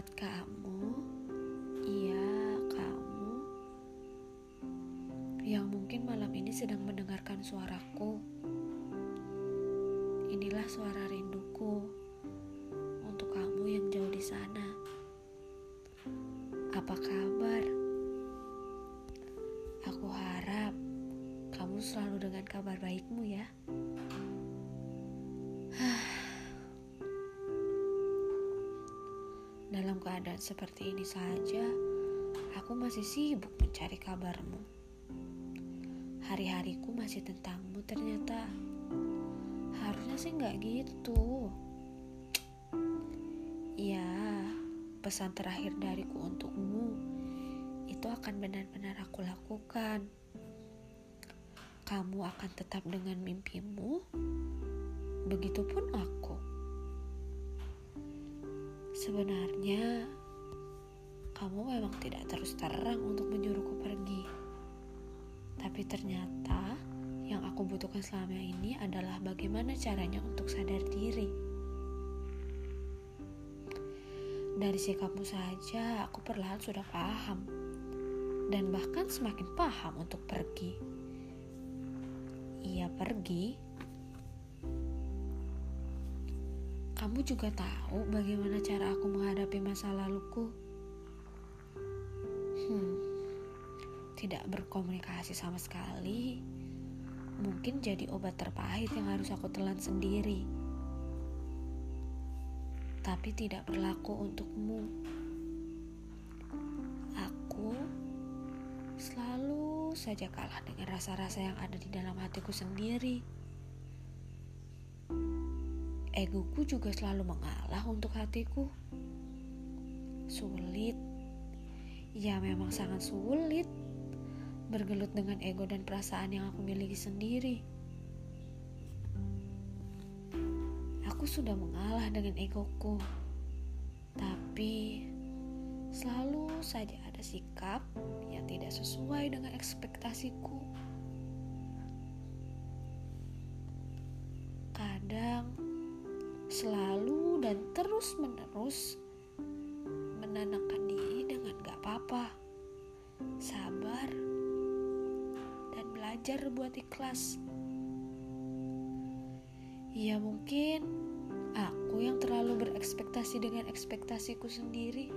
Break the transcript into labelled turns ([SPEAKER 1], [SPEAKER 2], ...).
[SPEAKER 1] buat kamu, iya kamu yang mungkin malam ini sedang mendengarkan suaraku. Inilah suara rinduku untuk kamu yang jauh di sana. Apa kabar? Aku harap kamu selalu dengan kabar baikmu ya. Dalam keadaan seperti ini saja, aku masih sibuk mencari kabarmu. Hari-hariku masih tentangmu ternyata. Harusnya sih nggak gitu. Ya, pesan terakhir dariku untukmu itu akan benar-benar aku lakukan. Kamu akan tetap dengan mimpimu, begitupun aku. Sebenarnya, kamu memang tidak terus terang untuk menyuruhku pergi. Tapi ternyata yang aku butuhkan selama ini adalah bagaimana caranya untuk sadar diri. Dari sikapmu saja, aku perlahan sudah paham. Dan bahkan semakin paham untuk pergi. Ia pergi. Kamu juga tahu bagaimana cara aku menghadapi masa laluku. Hmm, tidak berkomunikasi sama sekali. Mungkin jadi obat terpahit yang harus aku telan sendiri. Tapi tidak berlaku untukmu. Aku selalu saja kalah dengan rasa-rasa yang ada di dalam hatiku sendiri. Egoku juga selalu mengalah untuk hatiku. Sulit, ya memang sangat sulit bergelut dengan ego dan perasaan yang aku miliki sendiri. Aku sudah mengalah dengan egoku, tapi selalu saja ada sikap yang tidak sesuai dengan ekspektasiku. Selalu dan terus-menerus menenangkan diri dengan gak apa-apa, sabar, dan belajar buat ikhlas. Ya mungkin aku yang terlalu berekspektasi dengan ekspektasiku sendiri.